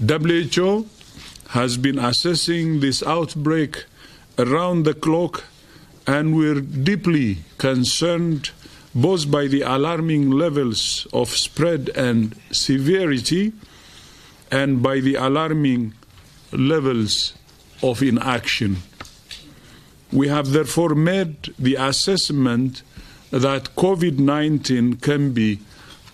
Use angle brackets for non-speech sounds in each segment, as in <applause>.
WHO has been assessing this outbreak around the clock, and we're deeply concerned both by the alarming levels of spread and severity and by the alarming levels of inaction. We have therefore made the assessment that COVID 19 can be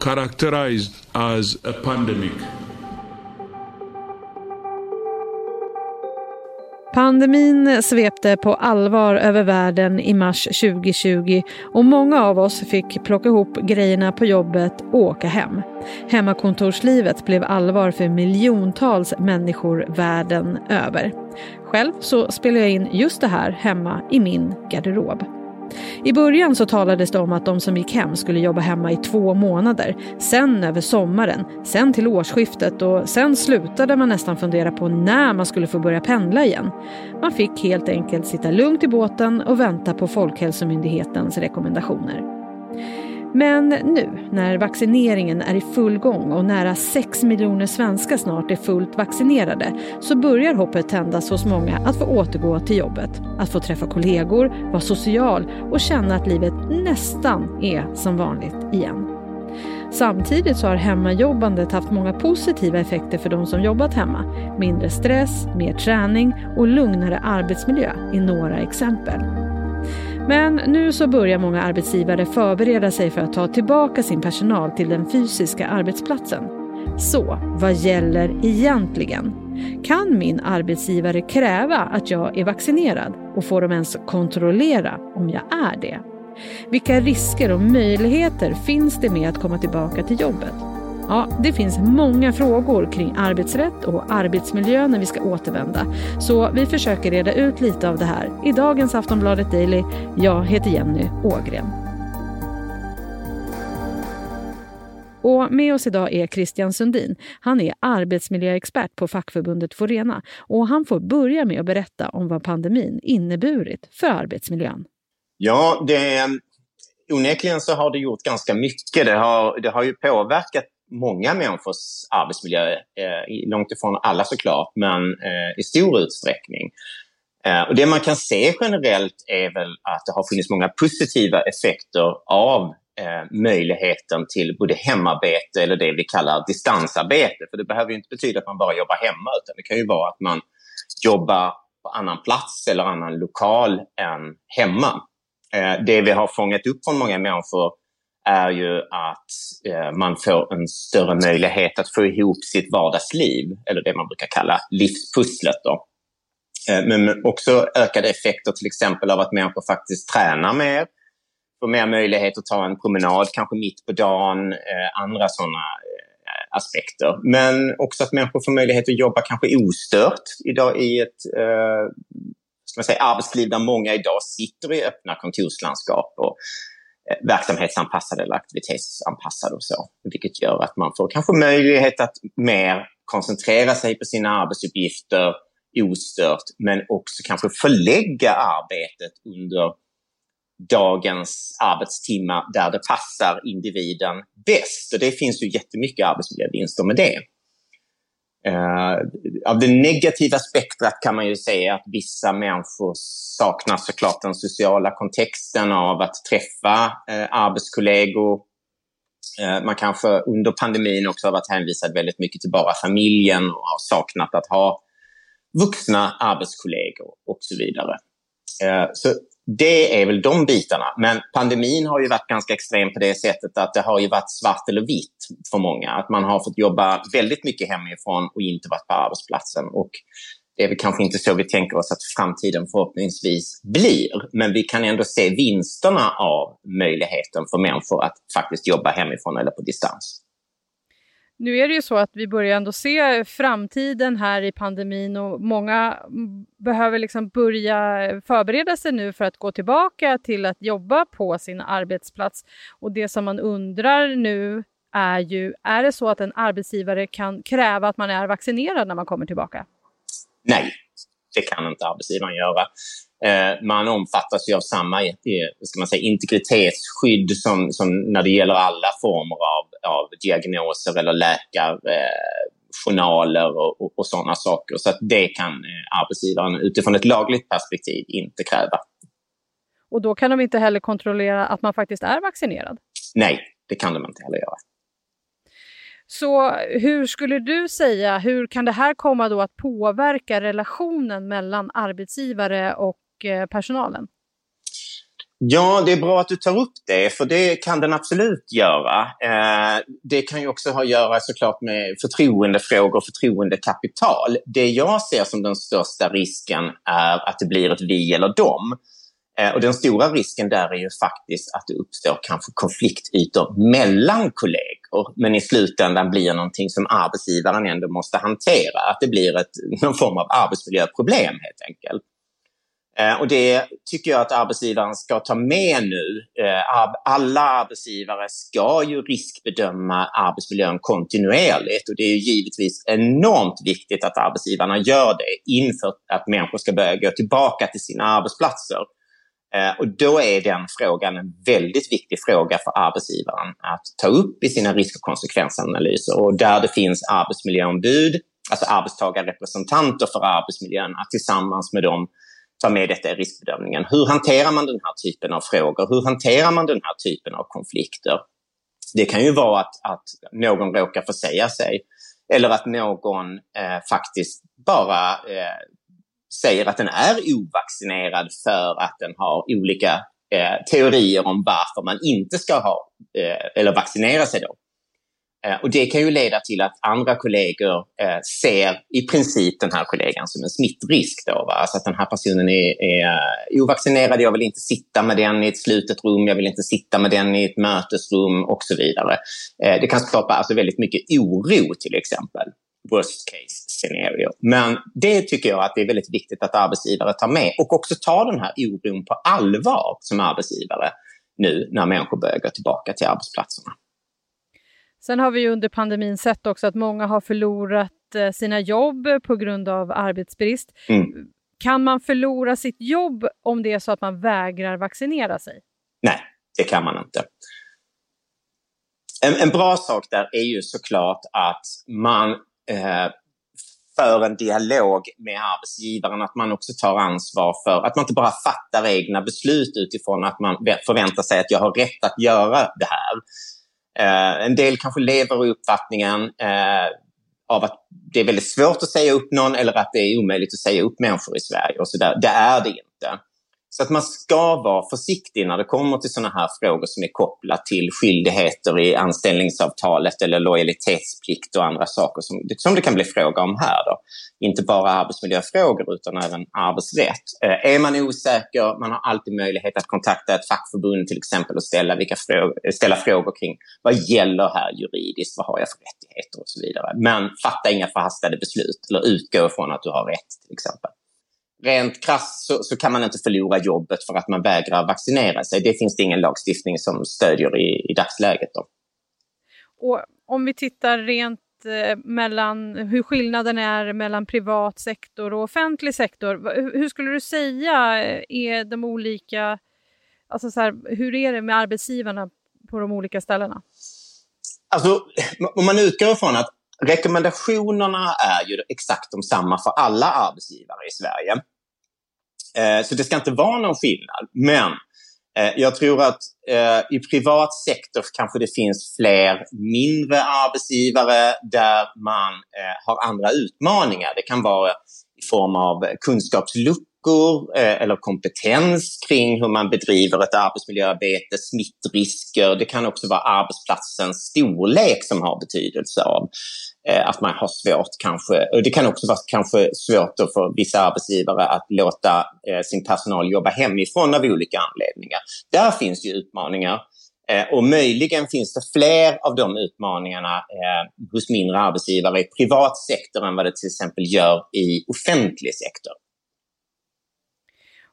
characterized as a pandemic. Pandemin svepte på allvar över världen i mars 2020 och många av oss fick plocka ihop grejerna på jobbet och åka hem. Hemmakontorslivet blev allvar för miljontals människor världen över. Själv så spelar jag in just det här hemma i min garderob. I början så talades det om att de som gick hem skulle jobba hemma i två månader, sen över sommaren, sen till årsskiftet och sen slutade man nästan fundera på när man skulle få börja pendla igen. Man fick helt enkelt sitta lugnt i båten och vänta på Folkhälsomyndighetens rekommendationer. Men nu när vaccineringen är i full gång och nära 6 miljoner svenskar snart är fullt vaccinerade så börjar hoppet tändas hos många att få återgå till jobbet. Att få träffa kollegor, vara social och känna att livet nästan är som vanligt igen. Samtidigt så har hemmajobbandet haft många positiva effekter för de som jobbat hemma. Mindre stress, mer träning och lugnare arbetsmiljö är några exempel. Men nu så börjar många arbetsgivare förbereda sig för att ta tillbaka sin personal till den fysiska arbetsplatsen. Så vad gäller egentligen? Kan min arbetsgivare kräva att jag är vaccinerad och får de ens kontrollera om jag är det? Vilka risker och möjligheter finns det med att komma tillbaka till jobbet? Ja, det finns många frågor kring arbetsrätt och arbetsmiljö när vi ska återvända. Så vi försöker reda ut lite av det här i dagens Aftonbladet Daily. Jag heter Jenny Ågren. Och med oss idag är Christian Sundin. Han är arbetsmiljöexpert på fackförbundet Forena och han får börja med att berätta om vad pandemin inneburit för arbetsmiljön. Ja, det, onekligen så har det gjort ganska mycket. Det har, det har ju påverkat många människors arbetsmiljö. Eh, långt ifrån alla såklart, men eh, i stor utsträckning. Eh, och det man kan se generellt är väl att det har funnits många positiva effekter av eh, möjligheten till både hemarbete eller det vi kallar distansarbete. För det behöver inte betyda att man bara jobbar hemma, utan det kan ju vara att man jobbar på annan plats eller annan lokal än hemma. Eh, det vi har fångat upp från många människor är ju att eh, man får en större möjlighet att få ihop sitt vardagsliv, eller det man brukar kalla livspusslet. Då. Eh, men också ökade effekter till exempel av att människor faktiskt tränar mer, får mer möjlighet att ta en promenad kanske mitt på dagen, eh, andra sådana eh, aspekter. Men också att människor får möjlighet att jobba kanske ostört idag i ett eh, ska man säga, arbetsliv där många idag sitter i öppna kontorslandskap och Eh, verksamhetsanpassade eller aktivitetsanpassade och så. Vilket gör att man får kanske möjlighet att mer koncentrera sig på sina arbetsuppgifter ostört, men också kanske förlägga arbetet under dagens arbetstimmar där det passar individen bäst. Och det finns ju jättemycket arbetsmiljövinster med det. Uh, av det negativa spektrat kan man ju säga att vissa människor saknar såklart den sociala kontexten av att träffa uh, arbetskollegor. Uh, man kanske under pandemin också har varit hänvisad väldigt mycket till bara familjen och har saknat att ha vuxna arbetskollegor och så vidare. Så det är väl de bitarna. Men pandemin har ju varit ganska extrem på det sättet att det har ju varit svart eller vitt för många. Att man har fått jobba väldigt mycket hemifrån och inte varit på arbetsplatsen. Och det är väl kanske inte så vi tänker oss att framtiden förhoppningsvis blir. Men vi kan ändå se vinsterna av möjligheten för människor att faktiskt jobba hemifrån eller på distans. Nu är det ju så att vi börjar ändå se framtiden här i pandemin och många behöver liksom börja förbereda sig nu för att gå tillbaka till att jobba på sin arbetsplats. Och det som man undrar nu är ju, är det så att en arbetsgivare kan kräva att man är vaccinerad när man kommer tillbaka? Nej, det kan inte arbetsgivaren göra. Eh, man omfattas ju av samma eh, ska man säga, integritetsskydd som, som när det gäller alla former av, av diagnoser eller läkar, eh, och, och, och sådana saker. Så att det kan arbetsgivaren utifrån ett lagligt perspektiv inte kräva. Och då kan de inte heller kontrollera att man faktiskt är vaccinerad? Nej, det kan de inte heller göra. Så hur skulle du säga, hur kan det här komma då att påverka relationen mellan arbetsgivare och och eh, personalen? Ja, det är bra att du tar upp det, för det kan den absolut göra. Eh, det kan ju också ha att göra såklart med förtroendefrågor och förtroendekapital. Det jag ser som den största risken är att det blir ett vi eller dem. Eh, och den stora risken där är ju faktiskt att det uppstår kanske konfliktytor mellan kollegor, men i slutändan blir någonting som arbetsgivaren ändå måste hantera. Att det blir ett, <laughs> någon form av arbetsmiljöproblem helt enkelt. Eh, och det tycker jag att arbetsgivaren ska ta med nu. Eh, alla arbetsgivare ska ju riskbedöma arbetsmiljön kontinuerligt och det är givetvis enormt viktigt att arbetsgivarna gör det inför att människor ska börja gå tillbaka till sina arbetsplatser. Eh, och då är den frågan en väldigt viktig fråga för arbetsgivaren att ta upp i sina risk och konsekvensanalyser. Och där det finns arbetsmiljöombud, alltså arbetstagarrepresentanter för arbetsmiljön, att tillsammans med dem ta med detta i riskbedömningen. Hur hanterar man den här typen av frågor? Hur hanterar man den här typen av konflikter? Det kan ju vara att, att någon råkar försäga sig eller att någon eh, faktiskt bara eh, säger att den är ovaccinerad för att den har olika eh, teorier om varför man inte ska ha eh, eller vaccinera sig. Då. Eh, och det kan ju leda till att andra kollegor eh, ser i princip den här kollegan som en smittrisk. Då, va? Alltså att den här personen är, är eh, ovaccinerad, jag vill inte sitta med den i ett slutet rum, jag vill inte sitta med den i ett mötesrum och så vidare. Det kan skapa alltså väldigt mycket oro till exempel. Worst case scenario. Men det tycker jag att det är väldigt viktigt att arbetsgivare tar med och också tar den här oron på allvar som arbetsgivare nu när människor börjar gå tillbaka till arbetsplatserna. Sen har vi under pandemin sett också att många har förlorat eh, sina jobb på grund av arbetsbrist. Mm. Kan man förlora sitt jobb om det är så att man vägrar vaccinera sig? Nej, det kan man inte. En, en bra sak där är ju såklart att man eh, för en dialog med arbetsgivaren, att man också tar ansvar för att man inte bara fattar egna beslut utifrån att man förväntar sig att jag har rätt att göra det här. Eh, en del kanske lever i uppfattningen eh, av att det är väldigt svårt att säga upp någon eller att det är omöjligt att säga upp människor i Sverige. och så där. Det är det inte. Så att man ska vara försiktig när det kommer till sådana här frågor som är kopplat till skyldigheter i anställningsavtalet eller lojalitetsplikt och andra saker som, som det kan bli fråga om här. Då. Inte bara arbetsmiljöfrågor utan även arbetsrätt. Eh, är man osäker, man har alltid möjlighet att kontakta ett fackförbund till exempel och ställa, vilka frågor, ställa frågor kring vad gäller här juridiskt, vad har jag för rättigheter och så vidare. Men fatta inga förhastade beslut eller utgå från att du har rätt till exempel rent krasst så, så, kan man inte förlora jobbet för att man vägrar vaccinera sig. Det finns det ingen lagstiftning som stödjer i, i dagsläget. Då. Och om vi tittar rent eh, mellan hur skillnaden är mellan privat sektor och offentlig sektor. Hur skulle du säga eh, är de olika, alltså så här, hur är det med arbetsgivarna på de olika ställena? Alltså, om man utgår från att Rekommendationerna är ju exakt de samma för alla arbetsgivare i Sverige. Eh, så det ska inte vara någon skillnad. Men eh, jag tror att eh, i privat sektor kanske det finns fler mindre arbetsgivare där man eh, har andra utmaningar. Det kan vara i form av kunskapsluckor eh, eller kompetens kring hur man bedriver ett arbetsmiljöarbete, smittrisker. Det kan också vara arbetsplatsens storlek som har betydelse av Eh, att man har svårt kanske, och det kan också vara kanske svårt för vissa arbetsgivare att låta eh, sin personal jobba hemifrån av olika anledningar. Där finns ju utmaningar. Eh, och möjligen finns det fler av de utmaningarna eh, hos mindre arbetsgivare i privat sektor än vad det till exempel gör i offentlig sektor.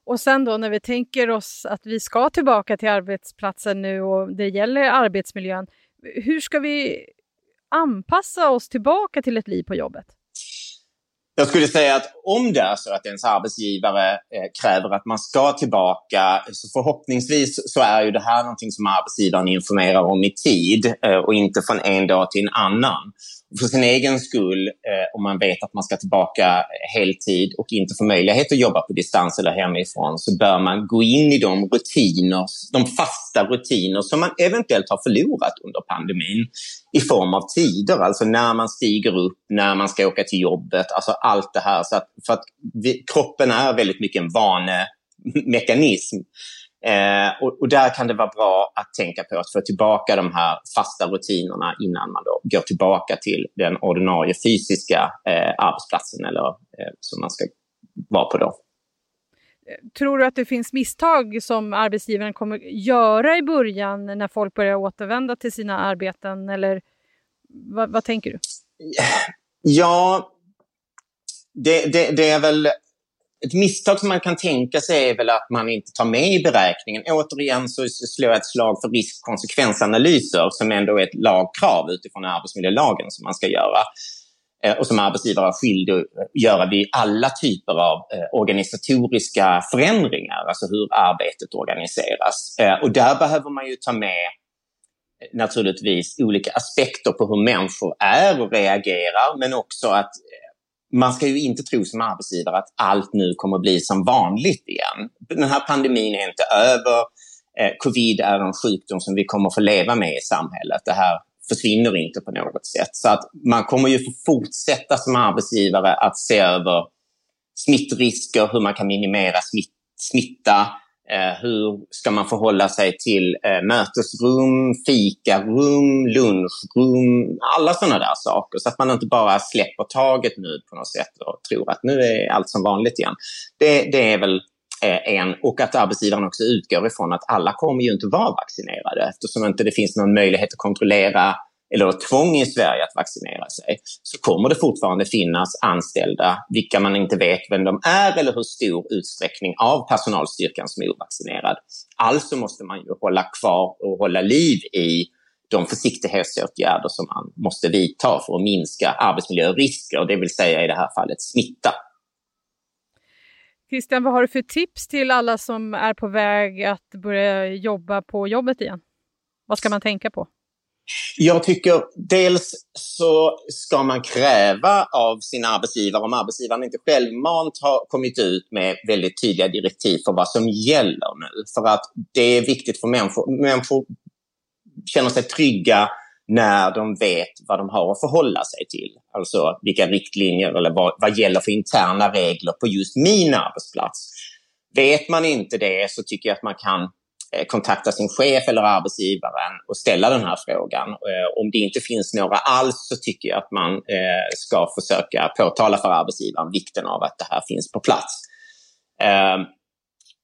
Och sen då när vi tänker oss att vi ska tillbaka till arbetsplatsen nu och det gäller arbetsmiljön. Hur ska vi anpassa oss tillbaka till ett liv på jobbet? Jag skulle säga att om det är så att ens arbetsgivare eh, kräver att man ska tillbaka, så förhoppningsvis så är ju det här någonting som arbetsgivaren informerar om i tid eh, och inte från en dag till en annan för sin egen skull, eh, om man vet att man ska tillbaka heltid och inte får möjlighet att jobba på distans eller hemifrån, så bör man gå in i de rutiner, de fasta rutiner som man eventuellt har förlorat under pandemin i form av tider, alltså när man stiger upp, när man ska åka till jobbet, alltså allt det här. Så att, för att vi, kroppen är väldigt mycket en vanemekanism. Eh, och, och, där kan det vara bra att tänka på att få tillbaka de här fasta rutinerna innan man då går tillbaka till den ordinarie fysiska eh, arbetsplatsen eller eh, som man ska vara på då. Tror du att det finns misstag som arbetsgivaren kommer göra i början när folk börjar återvända till sina arbeten? Eller vad, vad tänker du? Ja, det, det, det, är väl ett misstag som man kan tänka sig är väl att man inte tar med i beräkningen. Återigen så slår jag ett slag för riskkonsekvensanalyser som ändå är ett lagkrav utifrån arbetsmiljölagen som man ska göra eh, och som arbetsgivare har skyldig att eh, göra vid alla typer av eh, organisatoriska förändringar, alltså hur arbetet organiseras. Och där behöver man ju ta med naturligtvis olika aspekter på hur människor är och reagerar, men också att man ska ju inte tro som arbetsgivare att allt nu kommer att bli som vanligt igen. Den här pandemin är inte över. Eh, covid är en sjukdom som vi kommer att få leva med i samhället. Det här försvinner inte på något sätt. Så att man kommer ju få fortsätta som arbetsgivare att se över smittrisker, hur man kan minimera smitt, smitta, Eh, hur ska man förhålla sig till eh, mötesrum, fikarum, lunchrum, alla sådana där saker. Så att man inte bara släpper taget nu på något sätt och tror att nu är allt som vanligt igen. Det, det är väl eh, en, och att arbetsgivaren också utgår ifrån att alla kommer ju inte vara vaccinerade eftersom inte det finns någon möjlighet att kontrollera eller tvång i Sverige att vaccinera sig, så kommer det fortfarande finnas anställda, vilka man inte vet vem de är eller hur stor utsträckning av personalstyrkan som är ovaccinerad. Alltså måste man ju hålla kvar och hålla liv i de försiktighetsåtgärder som man måste vidta för att minska arbetsmiljörisker, det vill säga i det här fallet smitta. Christian, vad har du för tips till alla som är på väg att börja jobba på jobbet igen? Vad ska man tänka på? Jag tycker dels så ska man kräva av sin arbetsgivare, om arbetsgivaren inte självmant har kommit ut med väldigt tydliga direktiv för vad som gäller nu. För att det är viktigt för människor. Människor känner sig trygga när de vet vad de har att förhålla sig till. Alltså vilka riktlinjer eller vad, vad gäller för interna regler på just min arbetsplats. Vet man inte det så tycker jag att man kan Eh, kontakta sin chef eller arbetsgivaren och ställa den här frågan. Eh, om det inte finns några alls så tycker jag att man eh, ska försöka påtala för arbetsgivaren vikten av att det här finns på plats.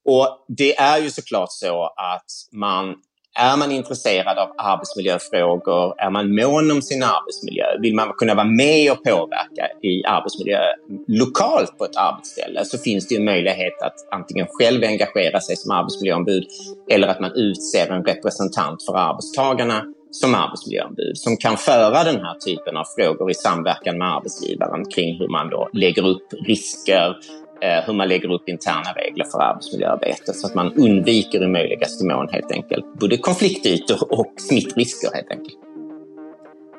Och Det är ju såklart så att man är man intresserad av arbetsmiljöfrågor, är man mån om sin arbetsmiljö, vill man kunna vara med och påverka i arbetsmiljö lokalt på ett arbetsställe så finns det ju möjlighet att antingen själv engagera sig som arbetsmiljöombud eller att man utser en representant för arbetstagarna som arbetsmiljöombud som kan föra den här typen av frågor i samverkan med arbetsgivaren kring hur man då lägger upp risker, hur man lägger upp interna regler för arbetsmiljöarbete så att man undviker i möjligaste mån helt enkelt både konfliktytor och smittrisker helt enkelt.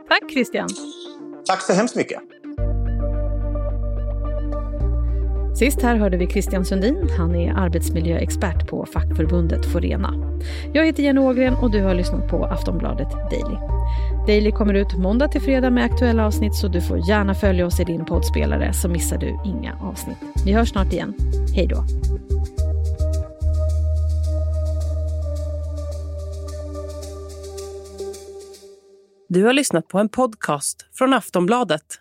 Tack Christian! Tack så hemskt mycket! Sist här hörde vi Christian Sundin. Han är arbetsmiljöexpert på fackförbundet Forena. Jag heter Jenny Ågren och du har lyssnat på Aftonbladet Daily. Daily kommer ut måndag till fredag med aktuella avsnitt så du får gärna följa oss i din poddspelare så missar du inga avsnitt. Vi hörs snart igen. Hej då! Du har lyssnat på en podcast från Aftonbladet.